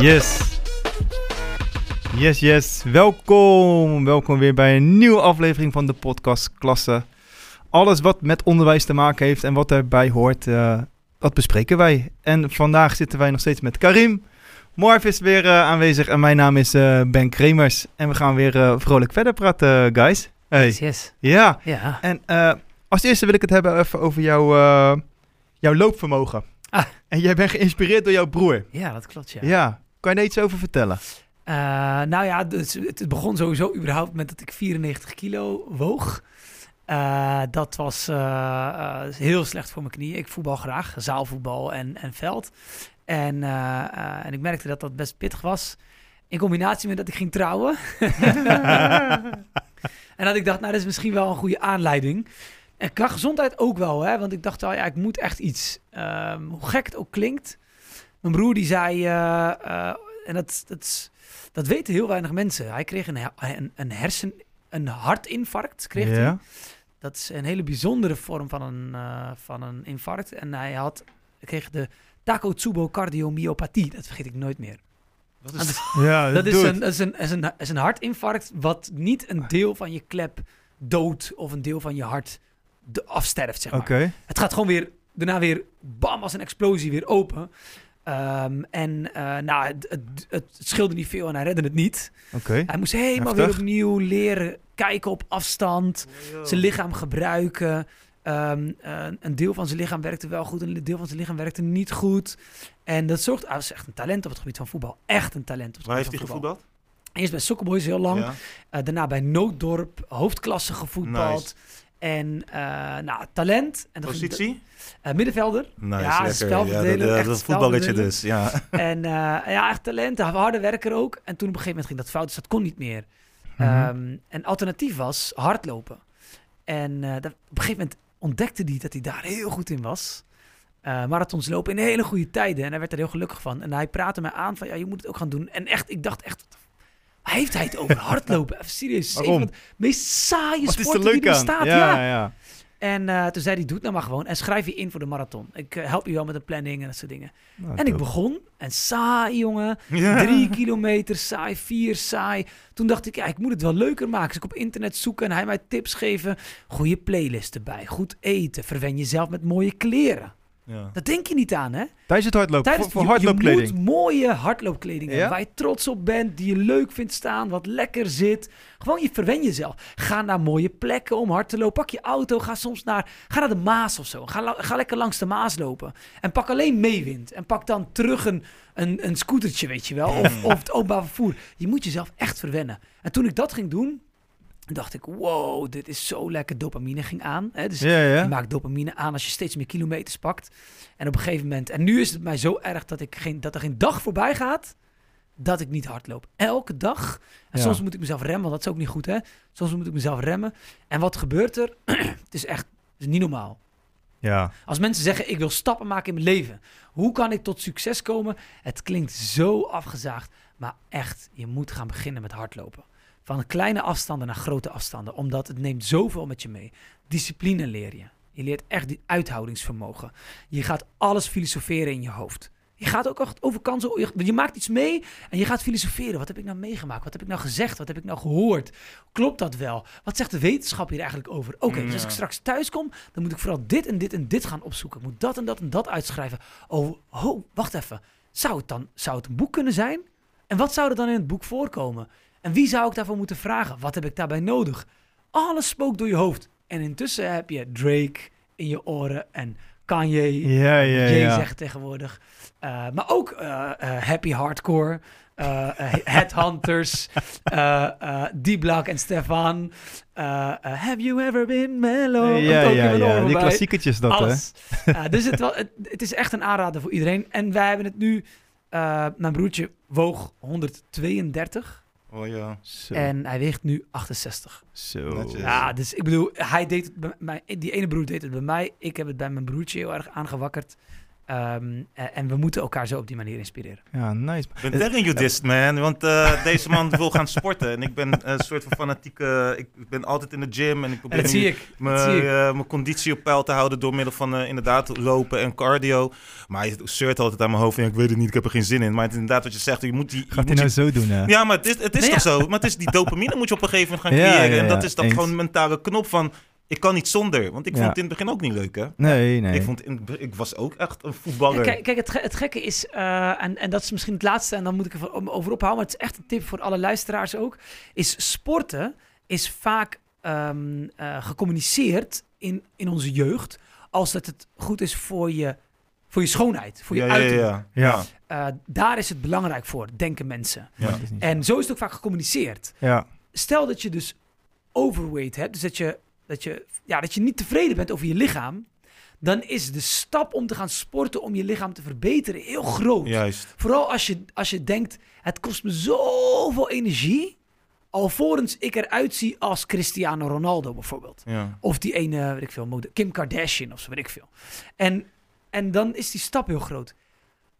Yes. Yes, yes. Welkom. Welkom weer bij een nieuwe aflevering van de podcast Klasse. Alles wat met onderwijs te maken heeft en wat erbij hoort, eh, dat bespreken wij. En vandaag zitten wij nog steeds met Karim. Marv is weer eh, aanwezig en mijn naam is eh, Ben Kremers. En we gaan weer vrolijk verder praten, guys. Hey. Yes, yes. Ja, Ja. en als eerste wil ik het hebben even over jouw, jouw loopvermogen. Ah. En jij bent geïnspireerd door jouw broer. ja, dat klopt, ja. Ja. Kan je daar iets over vertellen? Eh, nou ja, dus het begon sowieso überhaupt met dat ik 94 kilo woog. Eh, dat was eh, heel slecht voor mijn knieën. Ik voetbal graag, zaalvoetbal en, en veld. En, en ik merkte dat dat best pittig was. In combinatie met dat ik ging trouwen. en dat ik dacht, nou, dat is misschien wel een goede aanleiding. En qua gezondheid ook wel, hè? want ik dacht al, ja, ik moet echt iets. Ehm, hoe gek het ook klinkt. Mijn broer die zei, eh, eh, en dat, dat, dat weten heel weinig mensen. Hij kreeg een, een, een hersen, een hartinfarct. Kreeg hij. ja. Dat is een hele bijzondere vorm van een, eh, van een infarct. En hij had, kreeg de Takotsubo cardiomyopathie. Dat vergeet ik nooit meer. Wat Dat is, Ja, dat is een, is een, dat, is een, dat is een hartinfarct wat niet een deel van je klep doodt of een deel van je hart de- afsterft, zeg maar. Oké. Het gaat gewoon weer, daarna weer, bam, als een explosie weer open. Ehm, en eh, nou, het, het, het scheelde niet veel en hij redde het niet. Oké. Hij moest helemaal Heftig. weer opnieuw leren kijken op afstand, zijn lichaam gebruiken. Ehm, eh, een deel van zijn lichaam werkte wel goed, een deel van zijn lichaam werkte niet goed. En dat zorgt, hij was echt een talent op het gebied van voetbal. Echt een talent op het Waar heeft gebied hij van voetbal. gevoetbald? Eerst bij Sokkerboys heel lang. Ja. Eh, daarna bij Nooddorp, hoofdklasse gevoetbald. En eh, nou, talent. En Positie? eh, middenvelder. Nice, Ja, spelverdeler, Ja, dat, dat voetballetje dus, ja. En eh, ja, echt talent. Harde werker ook. En toen op een gegeven moment ging dat fout, dus dat kon niet meer. Mhm. Ehm, en alternatief was hardlopen. En dat, op een gegeven moment ontdekte hij dat hij daar heel goed in was. Marathons lopen in hele goede tijden. En hij werd er heel gelukkig van. En hij praatte mij aan van, ja, je moet het ook gaan doen. En echt, ik dacht echt, heeft hij het over hardlopen? Even serieus. Waarom? De meest saaie Wat is sporten die er bestaat. ja, ja. ja. En eh, toen zei hij, doe het nou maar gewoon. En schrijf je in voor de marathon. Ik eh, help je wel met de planning en dat soort dingen. Nou, en ik begon. En saai, jongen. Ja. Drie kilometer saai, vier saai. Toen dacht ik, ja, ik moet het wel leuker maken. Dus ik op internet zoeken en hij mij tips geven. Goede playlist erbij, goed eten. Verwen jezelf met mooie kleren. Ja. Dat denk je niet aan, hè? Tijdens het hardlopen, Tijdens, voor, voor je- je, hardloopkleding. moet mooie hardloopkleding Ja? hebben. Waar je trots op bent, die je leuk vindt staan, wat lekker zit. Gewoon, je verwen jezelf. Ga naar mooie plekken om hard te lopen. Pak je auto, ga soms naar, ga naar de Maas of zo. Ga, ga lekker langs de Maas lopen. En pak alleen meewind. En pak dan terug een, een, een scootertje, weet je wel. Of, of het openbaar vervoer. Je moet jezelf echt verwennen. En toen ik dat ging doen, dacht ik, wow, dit is zo lekker. Dopamine ging aan. Hè? Dus Ja, ja. je maakt dopamine aan als je steeds meer kilometers pakt. En op een gegeven moment... En nu is het mij zo erg dat, ik geen, dat er geen dag voorbij gaat... dat ik niet hardloop. Elke dag. En Ja. soms moet ik mezelf remmen, want dat is ook niet goed, hè? Soms moet ik mezelf remmen. En wat gebeurt er? het is echt het is niet normaal. Ja. Als mensen zeggen, ik wil stappen maken in mijn leven. Hoe kan ik tot succes komen? Het klinkt zo afgezaagd. Maar echt, je moet gaan beginnen met hardlopen. Van kleine afstanden naar grote afstanden. Omdat het neemt zoveel met je mee. Discipline leer je. Je leert echt die uithoudingsvermogen. Je gaat alles filosoferen in je hoofd. Je gaat ook echt over kansen. Je, maakt iets mee en je gaat filosoferen. Wat heb ik nou meegemaakt? Wat heb ik nou gezegd? Wat heb ik nou gehoord? Klopt dat wel? Wat zegt de wetenschap hier eigenlijk over? Oké, dus als ik straks thuis kom, dan moet ik vooral dit en dit en dit gaan opzoeken. Ik moet dat en dat en dat uitschrijven. Oh, ho, wacht even. Zou het dan zou het een boek kunnen zijn? En wat zou er dan in het boek voorkomen? En wie zou ik daarvoor moeten vragen? Wat heb ik daarbij nodig? Alles spookt door je hoofd. En intussen heb je Drake in je oren en Kanye. Ja, ja, Jay ja. zegt tegenwoordig. Uh, maar ook uh, uh, Happy Hardcore, Headhunters, D-Block en Stefan. Have you ever been mellow? Ja, ja, ja. Die klassiekertjes dat, Alles. hè? dus het, wel, het, het, is echt een aanrader voor iedereen. En wij hebben het nu... mijn broertje woog 132. Oh ja. Zo. En hij weegt nu 68. Zo. Netjes. Ja, dus ik bedoel, hij deed het bij mij, die ene broer deed het bij mij. Ik heb het bij mijn broertje heel erg aangewakkerd. Ehm, eh, en we moeten elkaar zo op die manier inspireren. Ja, nice. Ik ben tegen you this, man. Want eh, deze man wil gaan sporten. En ik ben eh, een soort van fanatieke... Ik, ik ben altijd in de gym en ik probeer mijn, mijn conditie op peil te houden door middel van eh, inderdaad lopen en cardio. Maar hij zeurt altijd aan mijn hoofd. En ik weet het niet, ik heb er geen zin in. Maar het is inderdaad wat je zegt. Je moet die, je Gaat hij moet nou je- zo doen? hè? Ja, maar het is, het is Nee, toch ja. zo? Maar het is die dopamine moet je op een gegeven moment gaan Ja, creëren. ja, en dat is dan eens. gewoon een mentale knop van... Ik kan niet zonder. Want ik Ja. vond het in het begin ook niet leuk, hè? Nee, nee. Ik, vond in, ik was ook echt een voetballer. Kijk, kijk het, het gekke is, eh, en, en dat is misschien het laatste, en dan moet ik er over ophouden, maar het is echt een tip voor alle luisteraars ook, is sporten is vaak ehm, eh, gecommuniceerd in, in onze jeugd als dat het goed is voor je, voor je schoonheid, voor je ja, ja, uiterlijk. ja, Ja. Eh, daar is het belangrijk voor, denken mensen. Ja. Dat is niet- En zo is het ook vaak gecommuniceerd. Ja. Stel dat je dus overweight hebt, dus dat je, dat je, ja, dat je niet tevreden bent over je lichaam, dan is de stap om te gaan sporten om je lichaam te verbeteren heel groot. Juist. Vooral als je, als je denkt, het kost me zoveel energie, alvorens ik eruit zie als Cristiano Ronaldo bijvoorbeeld. Ja. Of die ene, weet ik veel, mode- Kim Kardashian of zo, weet ik veel. En, en dan is die stap heel groot.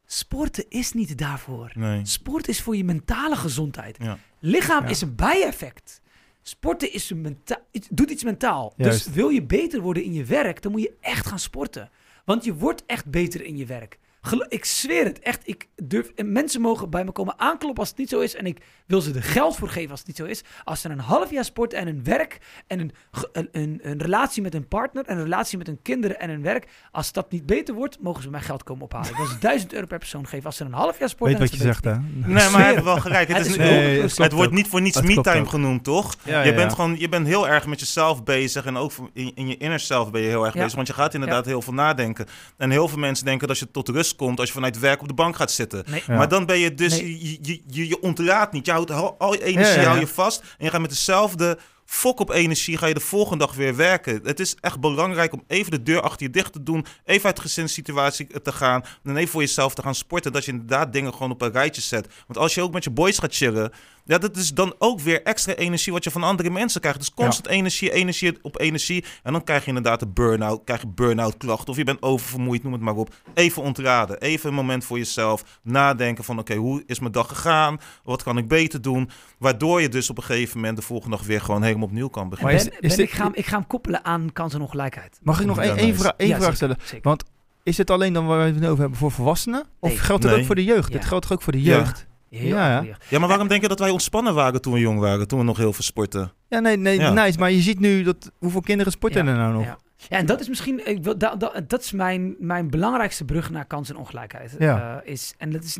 Sporten is niet daarvoor. Nee. Sport is voor je mentale gezondheid. Ja. Lichaam Ja. is een bijeffect. Sporten is een menta- iets- doet iets mentaal. Juist. Dus wil je beter worden in je werk, dan moet je echt gaan sporten. Want je wordt echt beter in je werk. Gelo- ik zweer het, echt. Ik durf, en mensen mogen bij me komen aankloppen als het niet zo is. En ik wil ze er geld voor geven als het niet zo is. Als ze een half jaar sporten en een werk en een, een, een, een relatie met een partner en een relatie met hun kinderen en hun werk. Als dat niet beter wordt, mogen ze mijn geld komen ophalen. Ik wil ze 1000 euro per persoon geven als ze een half jaar sporten. Weet en wat je zegt, hè? Nee, maar hij heeft het. wel gelijk. Het, is Nee, het het wordt niet voor niets me-time genoemd, toch? Ja, je, ja, bent ja. gewoon, je bent heel erg met jezelf bezig en ook in, in je inner self ben je heel erg Ja. bezig. Want je gaat inderdaad heel veel nadenken. En heel veel mensen denken dat je tot rust komt als je vanuit werk op de bank gaat zitten. Nee. Ja. Maar dan ben je dus, Nee. je, je, je, je ontraadt niet. Je houdt al, al je energie Ja, ja, ja. hou je vast. En je gaat met dezelfde fok op energie ga je de volgende dag weer werken. Het is echt belangrijk om even de deur achter je dicht te doen. Even uit de gezinssituatie te gaan. En even voor jezelf te gaan sporten. Dat je inderdaad dingen gewoon op een rijtje zet. Want als je ook met je boys gaat chillen. Ja, dat is dan ook weer extra energie wat je van andere mensen krijgt. Dus constant energie, energie op energie. En dan krijg je inderdaad een burn-out. Krijg je burn-out klachten. Of je bent oververmoeid, noem het maar op. Even ontraden. Even een moment voor jezelf. Nadenken van oké, hoe is mijn dag gegaan? Wat kan ik beter doen? Waardoor je dus op een gegeven moment de volgende dag weer gewoon helemaal opnieuw kan En beginnen. Maar Ben, is- Ben, is dit- ik, ga, hem- ik ga hem koppelen aan kans en ongelijkheid. Mag ik nog één vra- Ja, vraag zeker, stellen? zeker. Want is het alleen dan waar we het over hebben voor volwassenen? Of Nee. geldt het Nee. ook voor de jeugd? Ja. Dit geldt ook voor de jeugd? Ja, ja. Ja, maar waarom denk je dat wij ontspannen waren toen we jong waren? Toen we nog heel veel sporten? Ja, nee, nee, Ja. nice. Maar je ziet nu dat hoeveel kinderen sporten Ja, er nou nog? Ja. ja, en dat is misschien, ik wil, dat, dat, dat is mijn, mijn belangrijkste brug naar kans en ongelijkheid. Ja. Eh, is, en dat is,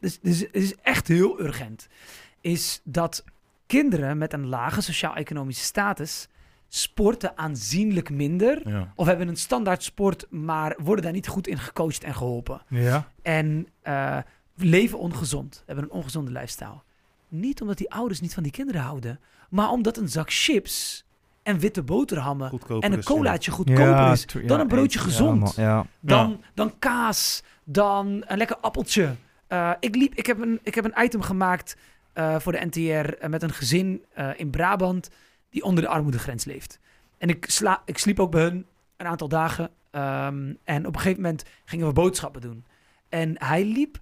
dus, dus, het is echt heel urgent. Is dat kinderen met een lage sociaal-economische status sporten aanzienlijk minder. Ja. Of hebben een standaard sport, maar worden daar niet goed in gecoacht en geholpen. Ja. En eh, leven ongezond, hebben een ongezonde lifestyle. Niet omdat die ouders niet van die kinderen houden, maar omdat een zak chips en witte boterhammen Goedkoper en een colaatje goedkoper is dan een broodje gezond. dan, dan kaas, dan een lekker appeltje. Eh, ik, liep, ik, heb een, ik heb een item gemaakt eh, voor de NTR eh, met een gezin eh, in Brabant die onder de armoedegrens leeft. En ik, sla, ik sliep ook bij hun een aantal dagen. ehm, en op een gegeven moment gingen we boodschappen doen. En hij liep,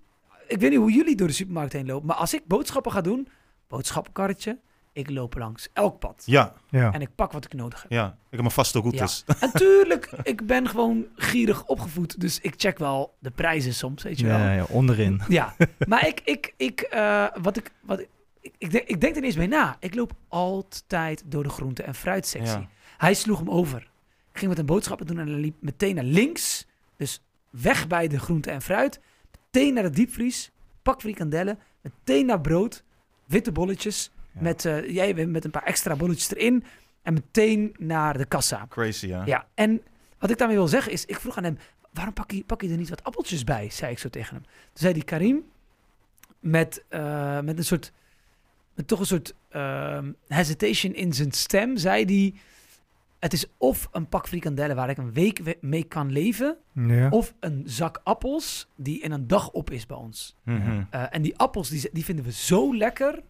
ik weet niet hoe jullie door de supermarkt heen lopen, maar als ik boodschappen ga doen, boodschappenkarretje, ik loop langs elk pad. Ja, ja. En ik pak wat ik nodig heb. ja. Ik heb mijn vaste routes. En tuurlijk, ik ben gewoon gierig opgevoed. Dus ik check wel de prijzen soms, weet je wel. Ja, ja, onderin. Ja, maar ik, ik, ik, eh, wat ik, wat ik, ik, ik, denk, ik denk er eens mee na. Ik loop altijd door de groente- en fruitsectie. Ja. Hij sloeg hem over. Ik ging met een boodschappen doen en hij liep meteen naar links. Dus weg bij de groente en fruit. Meteen naar de diepvries. Pak frikandellen. Meteen naar brood. Witte bolletjes. Ja. Met, eh, jij met een paar extra bolletjes erin. En meteen naar de kassa. Crazy, ja. Ja, en wat ik daarmee wil zeggen is, ik vroeg aan hem, waarom pak je, pak je er niet wat appeltjes bij? Zei ik zo tegen hem. Toen zei die Karim, met, eh, met een soort, met toch een soort ehm, hesitation in zijn stem, zei hij, het is of een pak frikandellen waar ik een week we- mee kan leven, Ja. of een zak appels die in een dag op is bij ons. Mhm. Eh, en die appels, die, die vinden we zo lekker,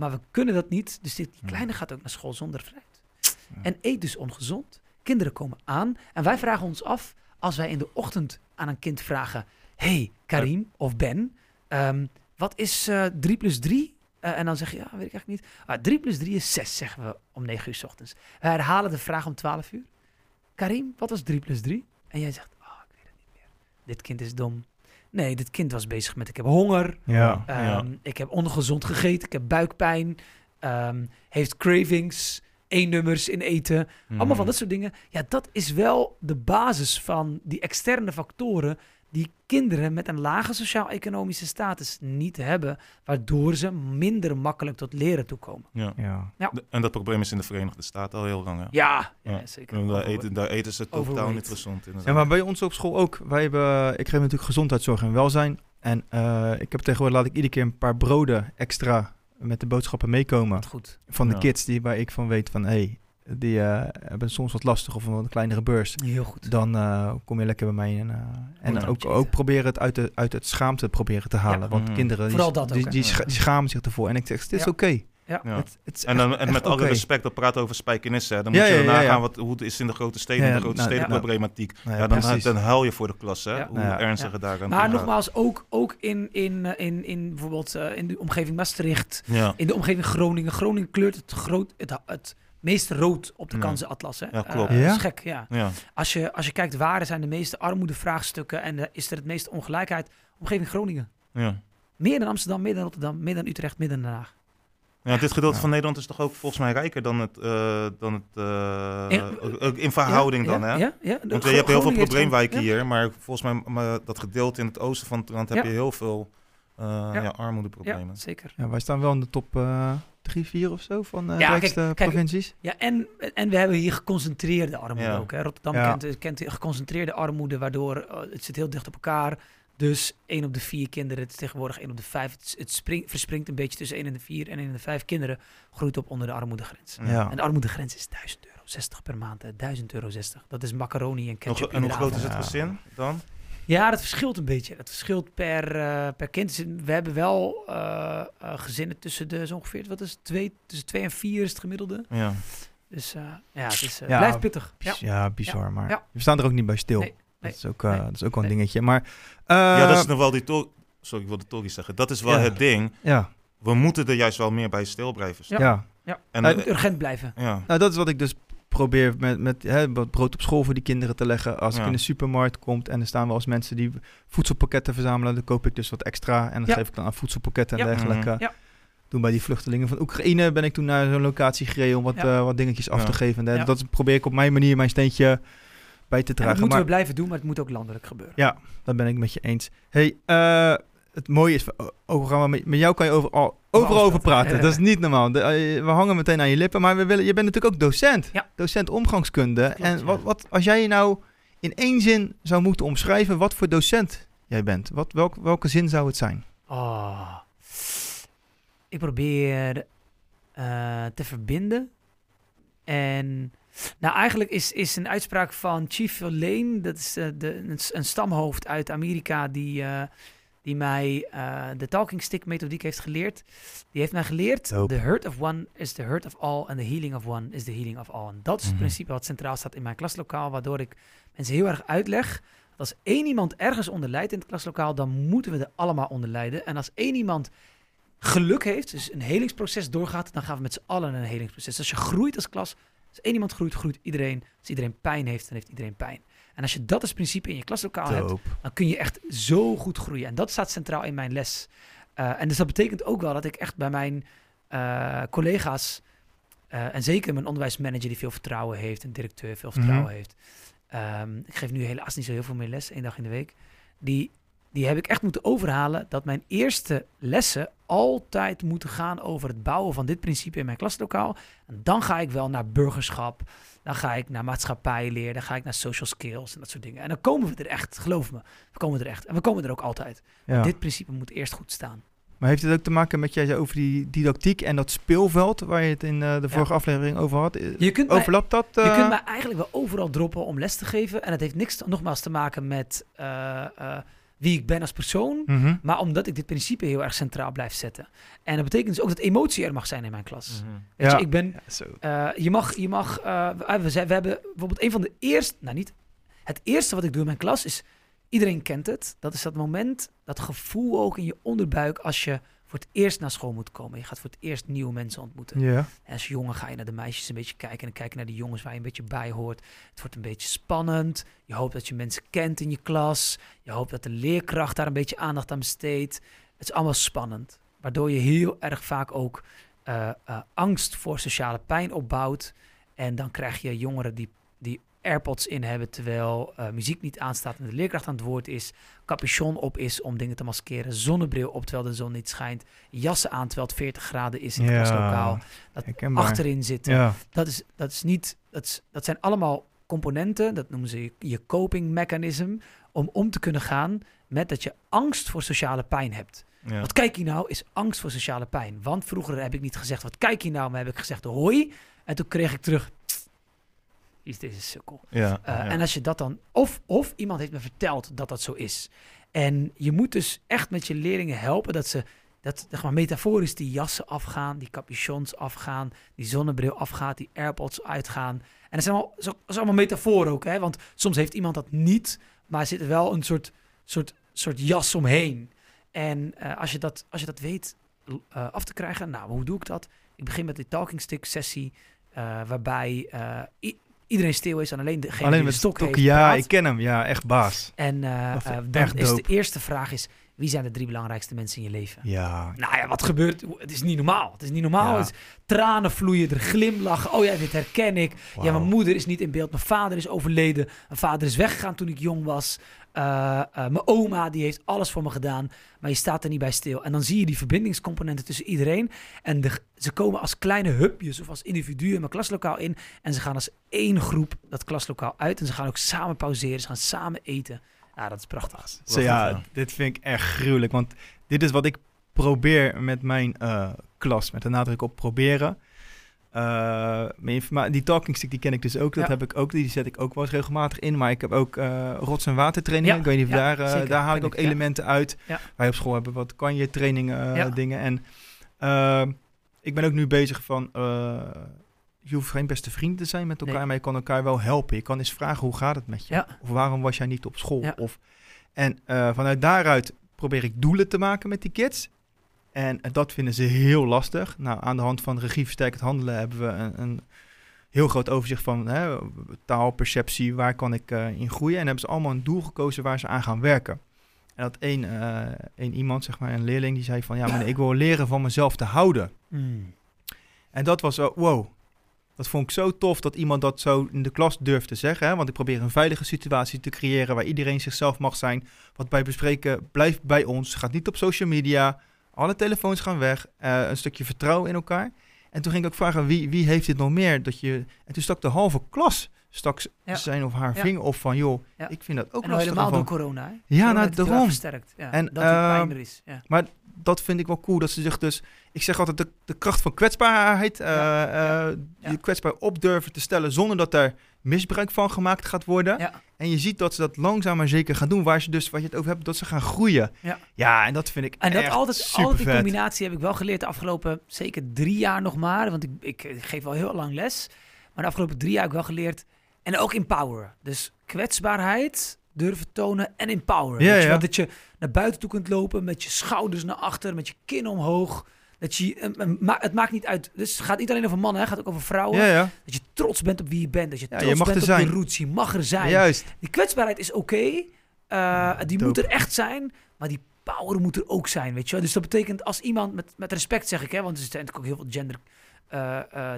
maar we kunnen dat niet. Dus die, die kleine gaat ook naar school zonder fruit. En eet dus ongezond. Kinderen komen aan en wij vragen ons af, als wij in de ochtend aan een kind vragen... hey, Karim of Ben, ehm, wat is eh 3 plus 3? Eh, en dan zeg je, ja, weet ik eigenlijk niet. Ah, 3 plus 3 is 6, zeggen we om 9 uur s ochtends. We herhalen de vraag om 12 uur. Karim, wat was 3 plus 3? En jij zegt, oh, ik weet het niet meer. Dit kind is dom. Nee, dit kind was bezig met, ik heb honger. Ja. Ehm, Ja. Ik heb ongezond gegeten. Ik heb buikpijn. ehm, heeft cravings. één nummers in eten. Allemaal Mhm. van dat soort dingen. Ja, dat is wel de basis van die externe factoren die kinderen met een lage sociaal-economische status niet hebben, waardoor ze minder makkelijk tot leren toekomen. Ja. Ja. De- En dat probleem is in de Verenigde Staten al heel lang. Hè? Ja, ja, Ja. zeker. Daar, eten, daar eten ze totaal niet gezond. Inderdaad. Ja, maar bij ons op school ook. Wij hebben, ik geef natuurlijk gezondheidszorg en welzijn. En eh, ik heb tegenwoordig laat ik iedere keer een paar broden extra met de boodschappen meekomen. Goed. Van de Ja. kids die, waar ik van weet van, hé, hey, die eh, hebben soms wat lastig of een wat kleinere beurs. Heel goed. Dan eh, kom je lekker bij mij. En, eh, en Goed, ook, eten. ook proberen het uit, de, uit het schaamte proberen te halen. Ja. Want Mhm. kinderen die, dat die, ook, hè? die, scha- die schamen zich ervoor. En ik zeg, het is Ja. oké. Ja. Ja. Het- het is En, dan, echt- en echt met alle respect, dat praten over spijkenissen. hè. Dan moet Ja, je ja, dan ja, ja. nagaan wat, hoe het is in de grote steden, Ja, de grote nou, steden ja. problematiek. Nou Ja, dan, dan huil je voor de klas, hè? Ja. Hoe Nou ja. ernstig het daar aan Maar nogmaals, ook, ook in, in, in, in bijvoorbeeld eh, in de omgeving Maastricht, Ja. in de omgeving Groningen. Groningen kleurt het, groot, het, het meest rood op de Ja. kansenatlas. Hè? Ja, klopt. Eh, Ja? dat is gek, ja. Ja. Als je, als je kijkt waar zijn de meeste armoedevraagstukken en eh, is er het meeste ongelijkheid, omgeving Groningen. Ja. Meer dan Amsterdam, meer dan Rotterdam, meer dan Utrecht, meer dan Den Haag. Ja, dit gedeelte Ja. van Nederland is toch ook volgens mij rijker dan het, eh, dan het eh, In- in verhouding ja, dan, ja, hè? Ja, ja. Want je hebt heel veel probleemwijken hier. hier, maar volgens mij maar dat gedeelte in het oosten van het land heb je heel veel eh, Ja. ja. armoedeproblemen. Ja, zeker. Ja, wij staan wel in de top eh, drie, vier of zo van eh Ja, rijkste kijk, kijk, provincies. Ja, en, en we hebben hier geconcentreerde armoede Ja. ook. Hè. Rotterdam Ja. kent, kent geconcentreerde armoede, waardoor eh, het zit heel dicht op elkaar. Dus 1 op de 4 kinderen, het is tegenwoordig 1 op de 5. Het, het springt, verspringt een beetje tussen 1 en de 4 en 1 en de 5 kinderen groeit op onder de armoedegrens. Ja. En de armoedegrens is 1000 euro, 60 per maand. Hè. 1000 euro 60. Dat is macaroni en Nog- ketchup. en hoe groot is het gezin dan? Ja, dat verschilt een beetje. Dat verschilt per, eh, per kind. Dus We hebben wel eh, eh, gezinnen tussen de zo ongeveer, wat is het, twee, tussen 2 en 4 is het gemiddelde. Ja. Dus eh, ja, het is, eh, Ja, blijft pittig. Ja. Ja, bizar. Maar Ja. we staan er ook niet bij stil. Nee, nee, dat, is ook, eh, nee, dat is ook wel een nee. dingetje. Maar eh, ja, dat is nog wel die Sorry, ik wilde Tory zeggen. Dat is wel Ja. het ding. ja, We moeten er juist wel meer bij stil blijven Ja. staan. ja. En, Het eh, moet urgent blijven. ja. Nou, dat is wat ik dus probeer met, met hè, wat brood op school voor die kinderen te leggen. Als ik in de supermarkt kom en er staan wel eens mensen die voedselpakketten verzamelen, dan koop ik dus wat extra en dan Ja. geef ik dan aan voedselpakketten en Ja. dergelijke. Mhm. Ja. Toen bij die vluchtelingen van Oekraïne ben ik toen naar zo'n locatie gereden om wat, Ja. eh, wat dingetjes af Ja. te geven. En Ja. dat probeer ik op mijn manier mijn steentje bij te En dat dragen. moeten Maar we blijven doen, maar het moet ook landelijk gebeuren. ja, dat ben ik met je eens. Hey, eh, het mooie is, o- over gaan we met, met jou kan je overal, overal over praten. Dat is niet normaal. De- eh, we hangen meteen aan je lippen, maar we willen, je bent natuurlijk ook docent. Ja. Docent omgangskunde. Klopt, en wat, wat, als jij je nou in één zin zou moeten omschrijven, wat voor docent jij bent? Wat, welk, welke zin zou het zijn? Oh. Ik probeer eh, te verbinden. En nou, eigenlijk is, is een uitspraak van Chief Lane, dat is eh, de, een, stamhoofd uit Amerika die, die mij eh, de talking stick methodiek heeft geleerd. Die heeft mij geleerd, Dope. the hurt of one is the hurt of all and the healing of one is the healing of all. En dat is het Mhm. principe wat centraal staat in mijn klaslokaal, waardoor ik mensen heel erg uitleg dat als één iemand ergens onder lijdt in het klaslokaal, dan moeten we er allemaal onder lijden. En als één iemand geluk heeft, dus een helingsproces doorgaat, dan gaan we met z'n allen een helingsproces. Als je groeit als klas, als één iemand groeit, groeit iedereen. Als iedereen pijn heeft, dan heeft iedereen pijn. En als je dat als principe in je klaslokaal hebt, dan kun je echt zo goed groeien. En dat staat centraal in mijn les. Eh, en dus dat betekent ook wel dat ik echt bij mijn eh, collega's, eh, en zeker mijn onderwijsmanager die veel vertrouwen heeft, een directeur veel vertrouwen Mhm. heeft. Ehm, ik geef nu helaas niet zo heel veel meer les, één dag in de week. Die, die heb ik echt moeten overhalen dat mijn eerste lessen altijd moeten gaan over het bouwen van dit principe in mijn klaslokaal. En dan ga ik wel naar burgerschap, dan ga ik naar maatschappijleer, dan ga ik naar social skills en dat soort dingen. En dan komen we er echt, geloof me. We komen er echt. En we komen er ook altijd. Ja. Dit principe moet eerst goed staan. Maar heeft het ook te maken met jij zei over die didactiek en dat speelveld waar je het in eh, de vorige aflevering over had? Eh, Je kunt, mij, Overlapt dat? je eh? kunt mij eigenlijk wel overal droppen om les te geven. En het heeft niks nogmaals te maken met wie ik ben als persoon. Mhm. Maar omdat ik dit principe heel erg centraal blijf zetten. En dat betekent dus ook dat emotie er mag zijn in mijn klas. Mhm. Weet Ja. je, ik ben Ja. Eh, je mag, je mag uh, we, zijn, we hebben bijvoorbeeld een van de eerste, nou niet Het eerste wat ik doe in mijn klas is, iedereen kent het. Dat is dat moment, dat gevoel ook in je onderbuik als je voor het eerst naar school moet komen. Je gaat voor het eerst nieuwe mensen ontmoeten. En als jongen ga je naar de meisjes een beetje kijken. En dan kijk je naar de jongens waar je een beetje bij hoort. Het wordt een beetje spannend. Je hoopt dat je mensen kent in je klas. Je hoopt dat de leerkracht daar een beetje aandacht aan besteedt. Het is allemaal spannend. Waardoor je heel erg vaak ook eh, eh, angst voor sociale pijn opbouwt. En dan krijg je jongeren die AirPods in hebben terwijl eh, muziek niet aanstaat en de leerkracht aan het woord is. Capuchon op is om dingen te maskeren. Zonnebril op terwijl de zon niet schijnt. Jassen aan terwijl het 40 graden is in het klaslokaal. Dat herkenbaar. Achterin zitten Ja. dat is, dat is niet, dat, is, dat zijn allemaal componenten, dat noemen ze je, je coping mechanism, om om te kunnen gaan met dat je angst voor sociale pijn hebt. Ja. Wat kijk je nou is angst voor sociale pijn. Want vroeger heb ik niet gezegd, wat kijk je nou, maar heb ik gezegd, hoi. En toen kreeg ik terug, is deze sukkel? Ja, Uh, ja. En als je dat dan, of, of iemand heeft me verteld dat dat zo is. En je moet dus echt met je leerlingen helpen dat ze, dat zeg maar metaforisch die jassen afgaan, die capuchons afgaan, die zonnebril afgaat, die AirPods uitgaan. En dat zijn allemaal, dat is allemaal metafoor ook, hè? want soms heeft iemand dat niet, maar er zit er wel een soort, soort, soort jas omheen. En eh, als, je dat, als je dat weet eh, af te krijgen, nou, hoe doe ik dat? Ik begin met die talking stick sessie, eh, waarbij eh, iedereen stil is en alleen degene Alleen die de stok stok, heeft ja, praat. ik ken hem. Ja, echt baas. En eh, eh, ik dan echt is de eerste vraag is, wie zijn de drie belangrijkste mensen in je leven? Ja. Nou ja, wat gebeurt? Het is niet normaal. Het is niet normaal. Ja. Het is tranen vloeien, er glimlachen. Oh ja, dit herken ik. Ja, mijn moeder is niet in beeld. Mijn vader is overleden. Mijn vader is weggegaan toen ik jong was. Eh, eh, mijn oma, die heeft alles voor me gedaan. Maar je staat er niet bij stil. En dan zie je die verbindingscomponenten tussen iedereen. En de, ze komen als kleine hupjes of als individuen in mijn klaslokaal in. En ze gaan als één groep dat klaslokaal uit. En ze gaan ook samen pauzeren. Ze gaan samen eten. Ja, dat is prachtig. Zo, ja, even. dit vind ik echt gruwelijk. Want dit is wat ik probeer met mijn eh, klas. Met de nadruk op proberen. Mijn informa- die talking stick die ken ik dus ook. Dat Ja. heb ik ook. Die zet ik ook wel eens regelmatig in. Maar ik heb ook eh, rots- en watertrainingen. Ja, ik weet niet of ja, daar, zeker. daar haal ik ook ik, elementen uit. Wij op school hebben wat kan je trainingen dingen. En ik ben ook nu bezig van... je hoeft geen beste vriend te zijn met elkaar, Nee. maar je kan elkaar wel helpen. Je kan eens vragen, hoe gaat het met je? Ja. Of waarom was jij niet op school? Ja. Of, en eh, vanuit daaruit probeer ik doelen te maken met die kids. En eh, dat vinden ze heel lastig. Nou, aan de hand van regie versterkend handelen hebben we een, een heel groot overzicht van hè, taal, perceptie, waar kan ik eh, in groeien. En hebben ze allemaal een doel gekozen waar ze aan gaan werken. En dat één, één iemand, zeg maar, een leerling, die zei van... Ja, meneer, ik wil leren van mezelf te houden. Hmm. En dat was zo, wow. Dat vond ik zo tof dat iemand dat zo in de klas durft te zeggen. Hè? Want ik probeer een veilige situatie te creëren waar iedereen zichzelf mag zijn. Wat wij bespreken blijft bij ons. Gaat niet op social media. Alle telefoons gaan weg. Eh, een stukje vertrouwen in elkaar. En toen ging ik ook vragen, wie, wie heeft dit nog meer? Dat je... En toen stak de halve klas stak Ja. zijn of haar Ja. vinger op van... joh, Ja. ik vind dat ook En lastig. helemaal van- door corona. Hè? Ja, Corona nou, daarom. versterkt. En, dat het pijner is. Ja. Maar dat vind ik wel cool. Dat ze zich dus. Ik zeg altijd de, de kracht van kwetsbaarheid. eh, Ja, eh, ja. Je kwetsbaar op durven te stellen zonder dat er misbruik van gemaakt gaat worden. En je ziet dat ze dat langzaam maar zeker gaan doen. Waar ze dus, wat je het over hebt, dat ze gaan groeien. Ja. ja en dat vind ik En dat echt altijd, die combinatie heb ik wel geleerd de afgelopen zeker drie jaar nog maar. Want ik, ik, ik geef al heel lang les. Maar de afgelopen drie jaar heb ik wel geleerd. En ook empower. Dus kwetsbaarheid durven tonen en empower. Ja, Weet je ja. wel? Dat je naar buiten toe kunt lopen met je schouders naar achter, met je kin omhoog. Dat je, eh, eh, het maakt niet uit. Dus het gaat niet alleen over mannen, het gaat ook over vrouwen. Ja, ja. Dat je trots bent op wie je bent. Dat je Ja, trots je bent op zijn. je roots. Je mag er zijn. Juist. Die kwetsbaarheid is oké. eh, die dope. moet er echt zijn. Maar die power moet er ook zijn, weet je wel. Dus dat betekent als iemand, met, met respect zeg ik, hè, want er zijn natuurlijk ook heel veel gender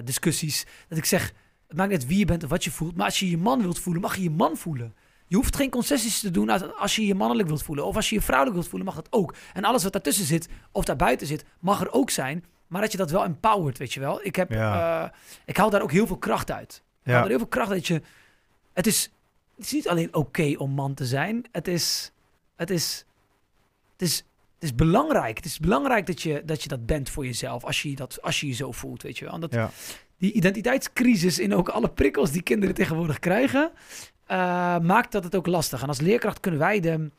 discussies, dat ik zeg, het maakt niet uit wie je bent of wat je voelt, maar als je je man wilt voelen, mag je je man voelen. Je hoeft geen concessies te doen als je je mannelijk wilt voelen. Of als je je vrouwelijk wilt voelen, mag dat ook. En alles wat daartussen zit, of daarbuiten zit, mag er ook zijn. Maar dat je dat wel empowert, weet je wel. Ik, heb, Ja. eh, ik haal daar ook heel veel kracht uit. Ik haal Ja. er heel veel kracht uit. Dat je, het, is, het is niet alleen oké om man te zijn. Het is, het is, het is, het is belangrijk. Het is belangrijk dat je, dat je dat bent voor jezelf. Als je, je dat, als je je zo voelt, weet je wel. En dat, Ja. Die identiteitscrisis in ook alle prikkels die kinderen tegenwoordig krijgen... eh, maakt dat het ook lastig. En als leerkracht kunnen wij de...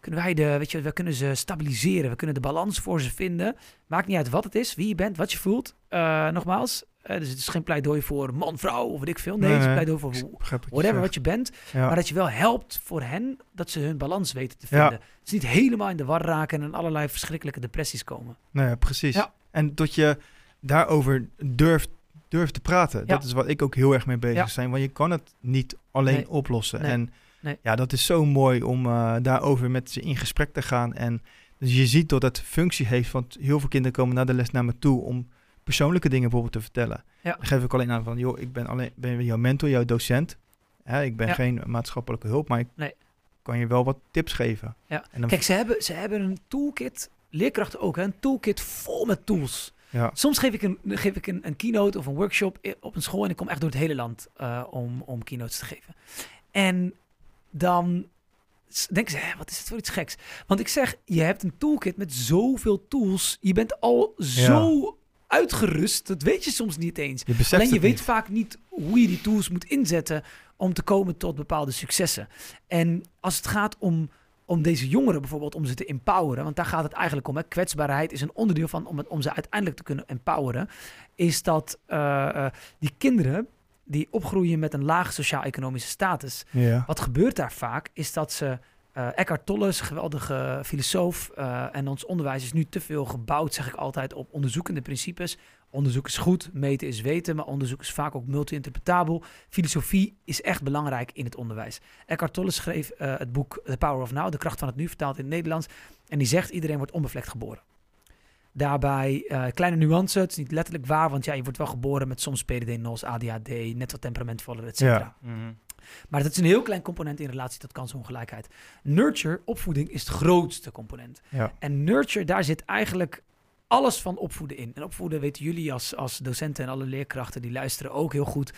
Kunnen wij, de, weet je, we kunnen ze stabiliseren. We kunnen de balans voor ze vinden. Maakt niet uit wat het is, wie je bent, wat je voelt. Eh, nogmaals, Eh, dus het is geen pleidooi voor man, vrouw of wat ik veel. Nee, Nee, het is nee. pleidooi voor je whatever wat je bent. Ja. Maar dat je wel helpt voor hen dat ze hun balans weten te Ja. vinden. Dus niet helemaal in de war raken en in allerlei verschrikkelijke depressies komen. Ja, precies. Ja. En dat je daarover durft, durft te praten. Ja. Dat is wat ik ook heel erg mee bezig Ja. zijn. Want je kan het niet alleen Nee. oplossen. Nee. En Nee. ja, dat is zo mooi om eh, daarover met ze in gesprek te gaan. En dus je ziet dat het functie heeft. Want heel veel kinderen komen naar de les naar me toe om persoonlijke dingen bijvoorbeeld te vertellen. Ja. Dan geef ik alleen aan van, joh, ik ben, alleen, ben jouw mentor, jouw docent. Hè, ik ben geen maatschappelijke hulp, maar ik kan je wel wat tips geven. Ja. En dan, Kijk, ze hebben, ze hebben een toolkit, leerkrachten ook, hè, een toolkit vol met tools. Ja. Soms geef ik, een, geef ik een, een keynote of een workshop op een school en ik kom echt door het hele land eh, om, om keynotes te geven. En dan denken ze, "Hè, wat is het voor iets geks? Want ik zeg, je hebt een toolkit met zoveel tools. Je bent al zo uitgerust, dat weet je soms niet eens. Je beseft Alleen je weet niet. vaak niet hoe je die tools moet inzetten om te komen tot bepaalde successen. En als het gaat om, om deze jongeren bijvoorbeeld, om ze te empoweren, want daar gaat het eigenlijk om. Hè. Kwetsbaarheid is een onderdeel van om, het, om ze uiteindelijk te kunnen empoweren. Is dat eh, eh, die kinderen die opgroeien met een laag sociaal-economische status, Ja. wat gebeurt daar vaak, is dat ze. eh Eckhart Tolle is een geweldige filosoof. en ons onderwijs is nu te veel gebouwd, zeg ik altijd, op onderzoekende principes. Onderzoek is goed, meten is weten, maar onderzoek is vaak ook multi-interpretabel. Filosofie is echt belangrijk in het onderwijs. Eckhart Tolle schreef eh, het boek The Power of Now, de kracht van het nu, vertaald in het Nederlands. En die zegt, iedereen wordt onbevlekt geboren. Daarbij, eh, kleine nuance, het is niet letterlijk waar, want ja, je wordt wel geboren met soms PDD, NOS, ADHD, net wat temperamentvoller, et cetera. Ja. Mhm. Maar dat is een heel klein component in relatie tot kansongelijkheid. Nurture, opvoeding, is het grootste component. Ja. En nurture, daar zit eigenlijk alles van opvoeden in. En opvoeden weten jullie als, als docenten en alle leerkrachten die luisteren ook heel goed.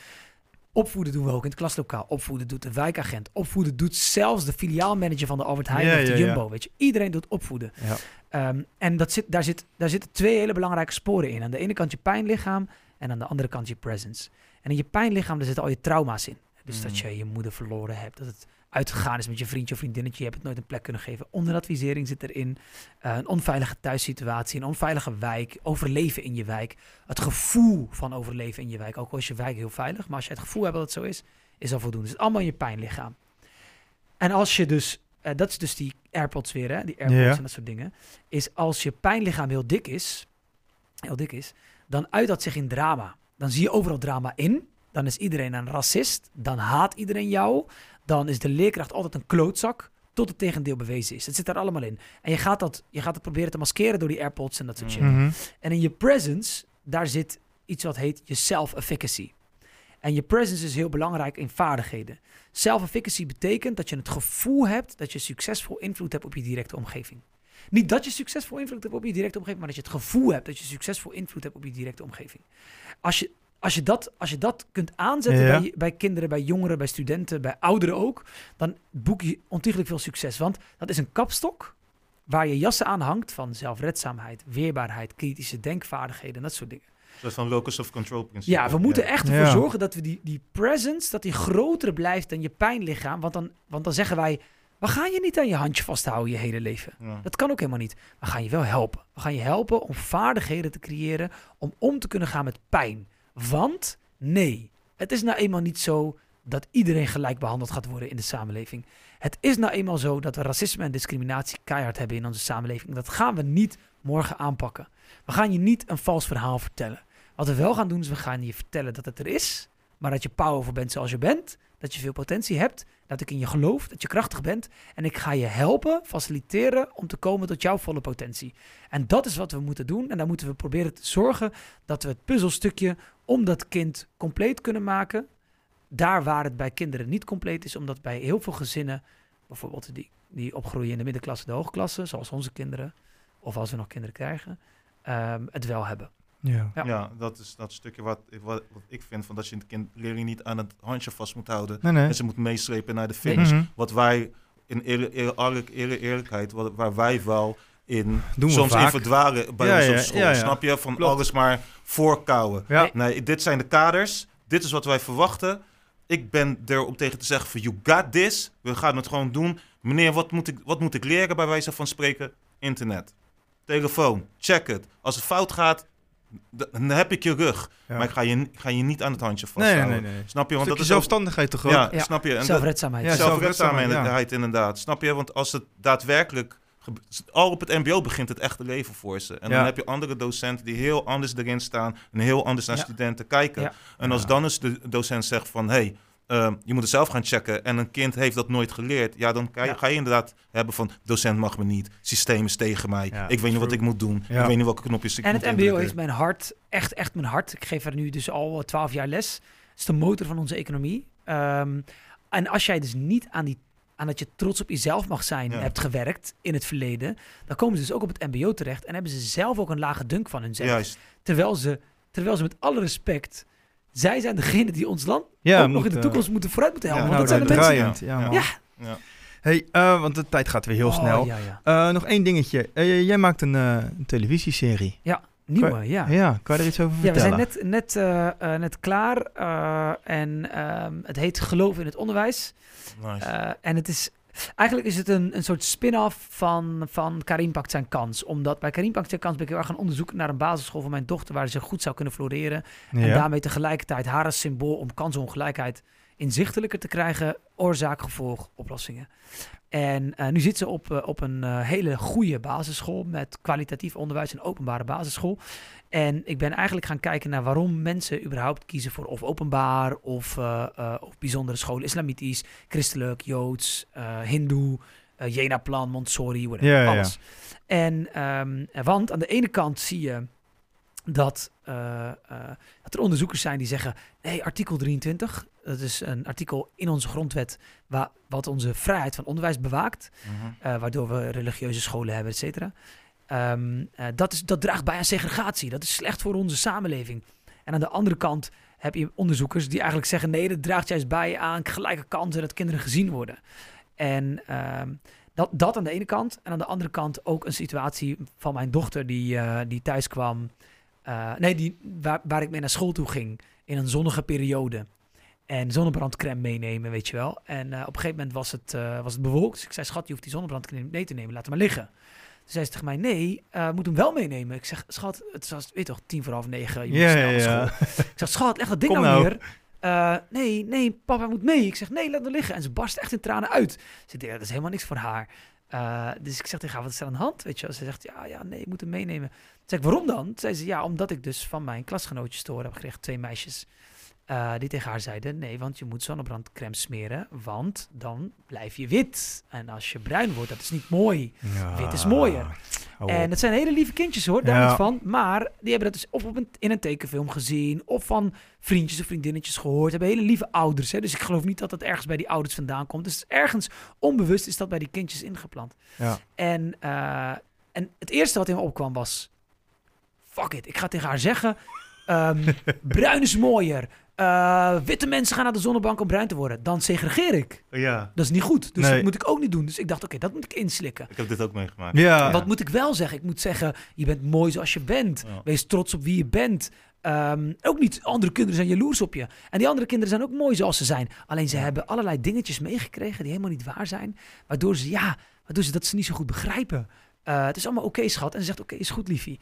Opvoeden doen we ook in het klaslokaal. Opvoeden doet de wijkagent. Opvoeden doet zelfs de filiaalmanager van de Albert Heijn Ja, of de ja, ja. Jumbo. Weet je, iedereen doet opvoeden. Ja. Ehm, en dat zit, daar, zit, daar zitten twee hele belangrijke sporen in. Aan de ene kant je pijnlichaam en aan de andere kant je presence. En in je pijnlichaam daar zitten al je trauma's in. Dus dat Mhm. je je moeder verloren hebt, dat het uitgegaan is met je vriendje of vriendinnetje, je hebt het nooit een plek kunnen geven. Onderadvisering zit erin, Eh, een onveilige thuissituatie, een onveilige wijk, overleven in je wijk. Het gevoel van overleven in je wijk, ook al is je wijk heel veilig, maar als je het gevoel hebt dat het zo is, is al voldoende. Het is allemaal in je pijnlichaam. En als je dus, eh, dat is dus die AirPods weer, hè, die AirPods Ja. en dat soort dingen, is als je pijnlichaam heel dik is, heel dik is, dan uit dat zich in drama. Dan zie je overal drama in. Dan is iedereen een racist. Dan haat iedereen jou. Dan is de leerkracht altijd een klootzak. Tot het tegendeel bewezen is. Het zit daar allemaal in. En je gaat dat, je gaat het proberen te maskeren door die AirPods en dat soort shit. Mhm. En in je presence, daar zit iets wat heet je self-efficacy. En je presence is heel belangrijk in vaardigheden. Self-efficacy betekent dat je het gevoel hebt dat je succesvol invloed hebt op je directe omgeving. Niet dat je succesvol invloed hebt op je directe omgeving, maar dat je het gevoel hebt dat je succesvol invloed hebt op je directe omgeving. Als je, als je, dat, als je dat kunt aanzetten Ja. bij, bij kinderen, bij jongeren, bij studenten, bij ouderen ook, dan boek je ontiegelijk veel succes. Want dat is een kapstok waar je jassen aan hangt van zelfredzaamheid, weerbaarheid, kritische denkvaardigheden en dat soort dingen. Soort van locus of control principe. Ja, we moeten echt ervoor Ja. zorgen dat we die, die presence, dat die groter blijft dan je pijnlichaam. Want dan, want dan zeggen wij, we gaan je niet aan je handje vasthouden je hele leven. Ja. Dat kan ook helemaal niet. We gaan je wel helpen. We gaan je helpen om vaardigheden te creëren om om te kunnen gaan met pijn. Want nee, het is nou eenmaal niet zo dat iedereen gelijk behandeld gaat worden in de samenleving. Het is nou eenmaal zo dat we racisme en discriminatie keihard hebben in onze samenleving. Dat gaan we niet morgen aanpakken. We gaan je niet een vals verhaal vertellen. Wat we wel gaan doen is we gaan je vertellen dat het er is, maar dat je powerful bent zoals je bent, dat je veel potentie hebt, dat ik in je geloof, dat je krachtig bent en ik ga je helpen, faciliteren om te komen tot jouw volle potentie. En dat is wat we moeten doen en daar moeten we proberen te zorgen dat we het puzzelstukje om dat kind compleet kunnen maken. Daar waar het bij kinderen niet compleet is, omdat bij heel veel gezinnen, bijvoorbeeld die, die opgroeien in de middenklasse, de hoogklasse, zoals onze kinderen, of als we nog kinderen krijgen, ehm, het wel hebben. Ja. Ja. Ja. dat is dat stukje wat, wat, wat ik vind van dat je een kind leerling niet aan het handje vast moet houden. Nee, nee. En ze moet meeslepen naar de finish. Mhm. Wat wij in eer, eer, eerlijk, eer- eerlijkheid, wat, waar wij wel in Doen we soms in vaak. verdwalen bij Ja, ons op ja, school. ja, ja. Snap je? Van Klopt. alles maar voorkouwen. Ja. Nee, dit zijn de kaders. Dit is wat wij verwachten. Ik ben er om tegen te zeggen van you got this. We gaan het gewoon doen. Meneer, wat moet ik, wat moet ik leren bij wijze van spreken? Internet. Telefoon. Check het. Als het fout gaat, dan heb ik je rug. Ja. Maar ik ga, je, ik ga je niet aan het handje nee, nee, vasthouden. nee, nee. Snap je? Want dat is ook... zelfstandigheid toch ook? Ja, Ja. snap je? En dat- Zelfredzaamheid. Ja, zelfredzaamheid, inderdaad. Snap je? Want als het daadwerkelijk... Al op het mbo begint het echte leven voor ze. En Ja. dan heb je andere docenten die heel anders erin staan... en heel anders naar Ja. studenten kijken. Ja. En als Ja. dan eens de docent zegt van... Hey, ehm, je moet het zelf gaan checken en een kind heeft dat nooit geleerd. Ja, dan ga je, Ja. ga je inderdaad hebben van... docent mag me niet, systeem is tegen mij. Ja, ik weet niet wat ik moet doen. Ja. Ik weet niet welke knopjes ik En moet het MBO heeft mijn hart, echt, echt mijn hart. Ik geef er nu dus al twaalf jaar les. Het is de motor van onze economie. Ehm, en als jij dus niet aan, die, aan dat je trots op jezelf mag zijn Ja. hebt gewerkt in het verleden, dan komen ze dus ook op het MBO terecht en hebben ze zelf ook een lage dunk van hunzelf. Juist. Terwijl ze, terwijl ze met alle respect, zij zijn degene die ons land Ja, ook nog in de toekomst moeten vooruit moeten helpen. ja, want nou, dat zijn de mensen. draaiend. Ja, Ja. Ja. Ja. Hey, eh, want de tijd gaat weer heel Oh, snel. Ja, ja. Eh, nog één dingetje. Eh, jij maakt een, eh, een televisieserie. Nieuwe, ja. Ja, kan je er iets over Ja, we vertellen? zijn net, net, net klaar eh, en ehm, het heet Geloof in het Onderwijs. Nice. Eh, en het is, eigenlijk is het een, een soort spin-off van, van Karim Pakt Zijn Kans. Omdat bij Karim Pakt Zijn Kans ben ik heel erg gaan onderzoeken naar een basisschool van mijn dochter waar ze goed zou kunnen floreren. En ja. daarmee tegelijkertijd haar als symbool om kansongelijkheid inzichtelijker te krijgen. Oorzaak, gevolg, oplossingen. En eh, nu zit ze op, eh, op een eh, hele goede basisschool met kwalitatief onderwijs, een openbare basisschool. En ik ben eigenlijk gaan kijken naar waarom mensen überhaupt kiezen voor of openbaar of, of bijzondere scholen. Islamitisch, christelijk, joods, hindoe, Jena-plan, Montessori, whatever, Ja, alles. En, ehm, want aan de ene kant zie je dat, dat er onderzoekers zijn die zeggen: nee, artikel 23, dat is een artikel in onze grondwet wa- wat onze vrijheid van onderwijs bewaakt, Mhm. eh, waardoor we religieuze scholen hebben, et cetera. Ehm, eh, dat, is, dat draagt bij aan segregatie. Dat is slecht voor onze samenleving. En aan de andere kant heb je onderzoekers die eigenlijk zeggen: nee, dat draagt juist bij aan gelijke kansen dat kinderen gezien worden. En ehm, dat, dat aan de ene kant. En aan de andere kant ook een situatie van mijn dochter die, eh, die thuis kwam. nee, die, waar, waar ik mee naar school toe ging in een zonnige periode. En zonnebrandcrème meenemen, weet je wel. En eh, op een gegeven moment was het, eh, was het bewolkt. Dus ik zei, schat, je hoeft die zonnebrandcrème mee te nemen. Laat hem maar liggen. Toen zei ze tegen mij, nee, eh moet hem wel meenemen. Ik zeg, schat, het was, weet je toch, tien voor half negen. Je moet snel naar school. Ik zeg, schat, leg dat ding Kom nou nou. neer. Eh, nee, nee, papa moet mee. Ik zeg, nee, laat hem liggen. En ze barst echt in tranen uit. Ze ja, dat is helemaal niks voor haar. Dus ik zeg tegen haar, wat is er aan de hand? Weet je? Ze zegt, ja, ja, nee, ik moet hem meenemen. Toen zeg ik, waarom dan? Toen zei ze, ja, omdat ik dus van mijn klasgenootjes te horen heb gekregen, twee meisjes, eh, die tegen haar zeiden, nee, want je moet zonnebrandcrème smeren, want dan blijf je wit. En als je bruin wordt, dat is niet mooi. Ja. Wit is mooier. Hou En het zijn hele lieve kindjes hoor, daar Ja. niet van. Maar die hebben dat dus of op een, in een tekenfilm gezien, of van vriendjes of vriendinnetjes gehoord. Hebben hele lieve ouders. Hè? Dus ik geloof niet dat dat ergens bij die ouders vandaan komt. Dus ergens onbewust is dat bij die kindjes ingeplant. Ja. En, eh, en het eerste wat in me opkwam was: fuck it, ik ga tegen haar zeggen: ehm, bruin is mooier. Eh, witte mensen gaan naar de zonnebank om bruin te worden. Dan segregeer ik. Ja, Dat is niet goed. Dus Nee. dat moet ik ook niet doen. Dus ik dacht: oké, dat moet ik inslikken. ik heb dit ook meegemaakt. Ja. Wat moet ik wel zeggen? Ik moet zeggen, je bent mooi zoals je bent. Ja. Wees trots op wie je bent. Ehm, ook niet, andere kinderen zijn jaloers op je. En die andere kinderen zijn ook mooi zoals ze zijn. Alleen ze hebben allerlei dingetjes meegekregen die helemaal niet waar zijn. Waardoor ze, ja, waardoor ze dat ze niet zo goed begrijpen. Eh, het is allemaal oké, schat. En ze zegt, oké, is goed, liefie.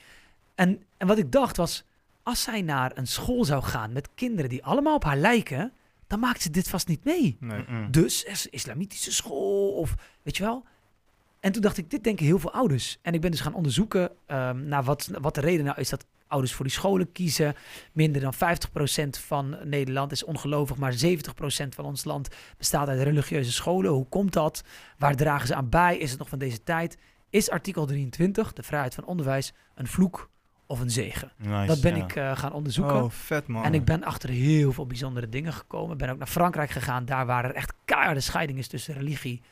En, en wat ik dacht was, als zij naar een school zou gaan met kinderen die allemaal op haar lijken, dan maakt ze dit vast niet mee. Nee. Dus is islamitische school of weet je wel. En toen dacht ik, dit denken heel veel ouders. En ik ben dus gaan onderzoeken ehm, naar wat, wat de reden nou is dat ouders voor die scholen kiezen. Minder dan 50% van Nederland is ongelovig, maar 70% van ons land bestaat uit religieuze scholen. Hoe komt dat? Waar dragen ze aan bij? Is het nog van deze tijd? Is artikel 23, de vrijheid van onderwijs, een vloek of een zegen? Nice, Dat ben ja. ik eh, gaan onderzoeken. Oh, vet man. En ik ben achter heel veel bijzondere dingen gekomen. Ben ook naar Frankrijk gegaan, daar waar er echt keiharde scheiding is tussen religie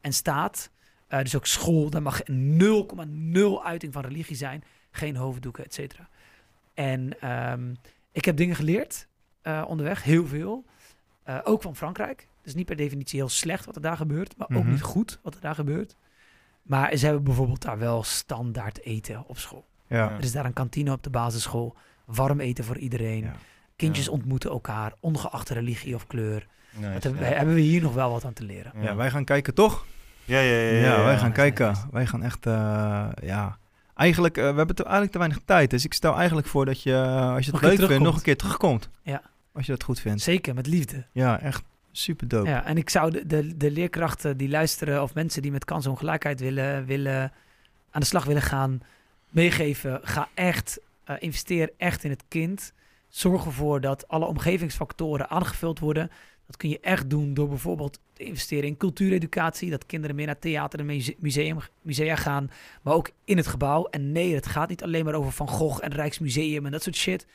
en staat. Eh, dus ook school, daar mag 0,0 uiting van religie zijn. Geen hoofddoeken, et cetera. En ehm, ik heb dingen geleerd eh, onderweg, heel veel. Ook van Frankrijk. Dus niet per definitie heel slecht wat er daar gebeurt, maar ook Mhm. niet goed wat er daar gebeurt. Maar ze hebben bijvoorbeeld daar wel standaard eten op school. Ja. Er is daar een kantine op de basisschool, warm eten voor iedereen. Ja. Kindjes Ja. ontmoeten elkaar, ongeacht religie of kleur. Nice, Dat hebben, ja. we, hebben we hier nog wel wat aan te leren. Ja, wij gaan kijken toch? Ja, ja, ja. Ja, wij gaan ja, kijken. Wij gaan echt, eh, ja, eigenlijk, eh, we hebben te, eigenlijk te weinig tijd. Dus ik stel eigenlijk voor dat je, eh, als je het Nog leuk vindt, nog een keer terugkomt. Ja. Als je dat goed vindt. Zeker, met liefde. Ja, echt super dope. Ja, en ik zou de, de, de leerkrachten die luisteren of mensen die met kansongelijkheid willen, willen aan de slag willen gaan, meegeven. Ga echt, eh, investeer echt in het kind. Zorg ervoor dat alle omgevingsfactoren aangevuld worden. Dat kun je echt doen door bijvoorbeeld te investeren in cultuureducatie. Dat kinderen meer naar theater en muse- museum, musea gaan. Maar ook in het gebouw. En nee, het gaat niet alleen maar over Van Gogh en Rijksmuseum en dat soort shit.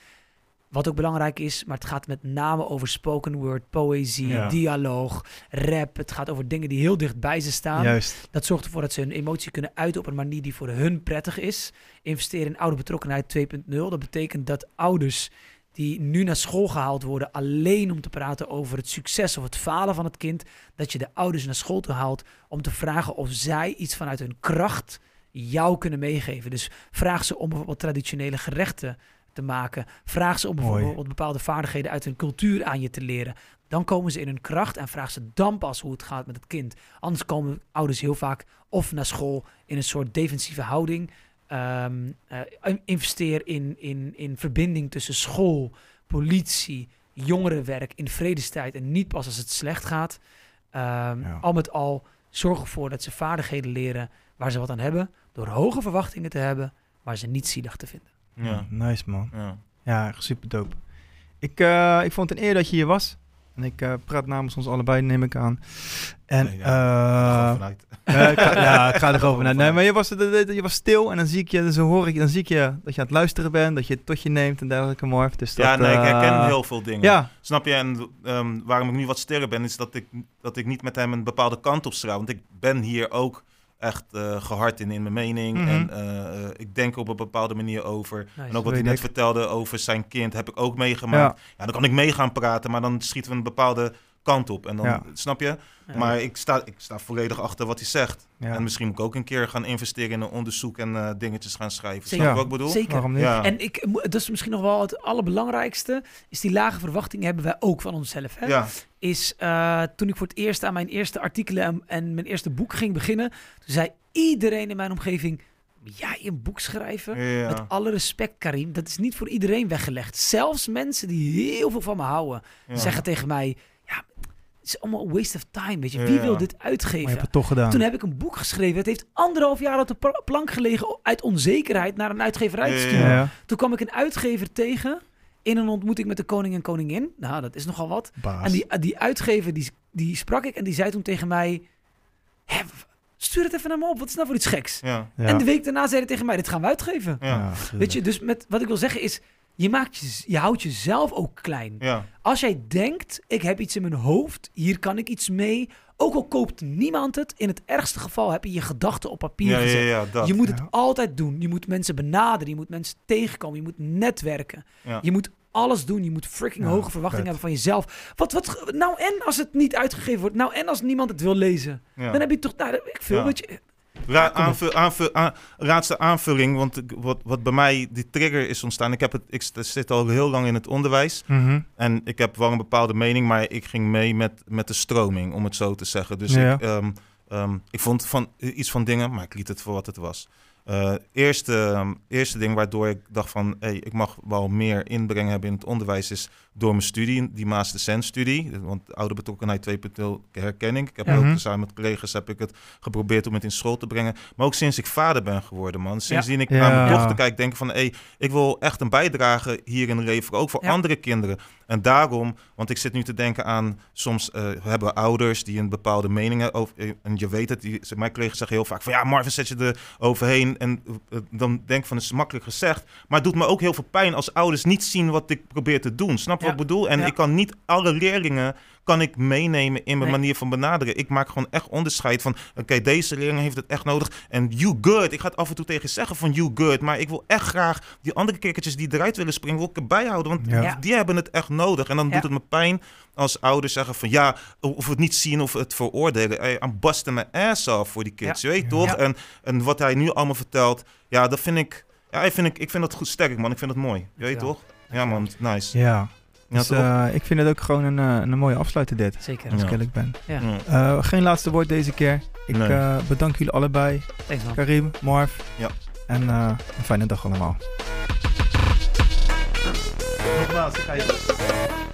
Wat ook belangrijk is, maar het gaat met name over spoken word, poëzie, Ja. dialoog, rap. Het gaat over dingen die heel dicht bij ze staan. Juist. Dat zorgt ervoor dat ze hun emotie kunnen uiten op een manier die voor hun prettig is. Investeer in ouderbetrokkenheid 2.0. Dat betekent dat ouders die nu naar school gehaald worden alleen om te praten over het succes of het falen van het kind, dat je de ouders naar school toe haalt om te vragen of zij iets vanuit hun kracht jou kunnen meegeven. Dus vraag ze om bijvoorbeeld traditionele gerechten te maken. Vraag ze om Mooi. bijvoorbeeld bepaalde vaardigheden uit hun cultuur aan je te leren. Dan komen ze in hun kracht en vraag ze dan pas hoe het gaat met het kind. Anders komen ouders heel vaak of naar school in een soort defensieve houding. Ehm, eh, investeer in, in, in verbinding tussen school, politie, jongerenwerk in vredestijd en niet pas als het slecht gaat. Ehm, Ja. Al met al zorg ervoor dat ze vaardigheden leren waar ze wat aan hebben. Door hoge verwachtingen te hebben, maar ze niet zielig te vinden. Ja. Nice man. ja. Ja, super dope. Ik, eh, ik vond het een eer dat je hier was. En ik eh, praat namens ons allebei, neem ik aan. En Nee, ja. Ja, ik ga, ja, ik ga er gewoon vanuit. Nee, maar je was, je was stil en dan zie ik je, zo hoor ik, dan zie ik je dat je aan het luisteren bent, dat je het tot je neemt en dergelijke, Morf. Dus dat, ja, nee, ik herken heel veel dingen. Ja, Snap je? En ehm, waarom ik nu wat stiller ben, is dat ik, dat ik niet met hem een bepaalde kant op straal. Want ik ben hier ook echt eh, gehard in, in mijn mening. Mhm. En eh, eh, ik denk op een bepaalde manier over. Nice. En ook wat hij net ik. vertelde over zijn kind, heb ik ook meegemaakt. Ja. dan kan ik mee gaan praten, maar dan schieten we een bepaalde kant op. En dan, Ja. snap je? Ja. Maar ik sta, ik sta volledig achter wat hij zegt. ja. En misschien moet ik ook een keer gaan investeren in een onderzoek en eh, dingetjes gaan schrijven. Zeker. Snap je wat ik bedoel? Zeker. waarom niet? Ja. En ik, dat is misschien nog wel het allerbelangrijkste, is die lage verwachtingen hebben wij ook van onszelf. Hè? ja. Is eh, toen ik voor het eerst aan mijn eerste artikelen en, en mijn eerste boek ging beginnen, toen zei iedereen in mijn omgeving, jij een boek schrijven? Ja. Met alle respect, Karim, dat is niet voor iedereen weggelegd. Zelfs mensen die heel veel van me houden, Ja. zeggen tegen mij, ja, het is allemaal waste of time, weet je. Wie ja. wil dit Maar je uitgeven? hebt het toch gedaan. Toen heb ik een boek geschreven. Het heeft anderhalf jaar op de pla- plank gelegen uit onzekerheid naar een uitgeverij te sturen. ja. Toen kwam ik een uitgever tegen in een ontmoeting met de koning en koningin. Nou, dat is nogal wat. Baas. En die, die uitgever, die, die sprak ik en die zei toen tegen mij... Stuur het even naar me op, wat is nou voor iets geks? Ja. En de week daarna zei hij tegen mij, dit gaan we uitgeven. Weet je, dus met, wat ik wil zeggen is... Je, maakt je, je houdt jezelf ook klein. Ja. Als jij denkt, ik heb iets in mijn hoofd, hier kan ik iets mee. Ook al koopt niemand het, in het ergste geval heb je je gedachten op papier Ja, gezet. ja. Je moet het altijd doen. Je moet mensen benaderen. Je moet mensen tegenkomen. Je moet netwerken. Je moet alles doen. Je moet freaking hoge verwachtingen hebben van jezelf. Wat, wat, nou en als het niet uitgegeven wordt? Nou en als niemand het wil lezen? Dan heb je toch, nou, ik veel, weet je. Ra Kom op. aanvul, aanvul, aan- raadste aanvulling, want ik- wat, wat bij mij die trigger is ontstaan. Ik, heb het, ik zit al heel lang in het onderwijs Mhm. en ik heb wel een bepaalde mening, maar ik ging mee met, met de stroming, om het zo te zeggen. Dus Ja. ik, ehm, ehm, ik vond van, iets van dingen, maar ik liet het voor wat het was. Eh, eerste, ehm, eerste ding waardoor ik dacht van, hey, ik mag wel meer inbreng hebben in het onderwijs is door mijn studie, die Master Sense studie. Want oude betrokkenheid 2.0 herken ik. Ik heb Ja. ook Mhm. samen met collega's heb ik het geprobeerd om het in school te brengen. Maar ook sinds ik vader ben geworden, man. Sindsdien ik Ja. naar mijn dochter kijk, denk ik van... Hey, ik wil echt een bijdrage hierin leveren. Ook voor Ja. andere kinderen. En daarom, want ik zit nu te denken aan... Soms eh, hebben we ouders die een bepaalde mening hebben. Over, eh, en je weet het, die, mijn collega's zeggen heel vaak van... Ja, Marvin, zet je er overheen. En eh, dan denk ik van, het is makkelijk gezegd. Maar het doet me ook heel veel pijn als ouders niet zien wat ik probeer te doen. Snap je. Wat ik bedoel? En Ja. ik kan niet alle leerlingen kan ik meenemen in mijn Nee. manier van benaderen. Ik maak gewoon echt onderscheid van... oké, deze leerling heeft het echt nodig. En you good. Ik ga het af en toe tegen je zeggen van you good. Maar ik wil echt graag die andere kikkertjes die eruit willen springen... wil ik erbij houden. Want Ja. Die hebben het echt nodig. En dan Ja. doet het me pijn als ouders zeggen van... ja, of we het niet zien of het veroordelen. Hey, I'm busting my ass off voor die kids. Je weet Ja. toch? Ja. En, en wat hij nu allemaal vertelt... ja, dat vind ik... Ja, ik vind, ik, ik vind dat goed sterk, man. Ik vind het mooi. Je weet Ja. toch? Ja, man. Nice. Ja, dus toch? eh, ik vind het ook gewoon een, eh, een mooie afsluiter dit, Zeker. als Ja. ik eerlijk ben. Ja. Ja. Eh, geen laatste woord deze keer. Ik Nee. eh, bedank jullie allebei. Thanks man. Karim, Marv. Ja. En eh, een fijne dag allemaal. Nogmaals, ik ga je...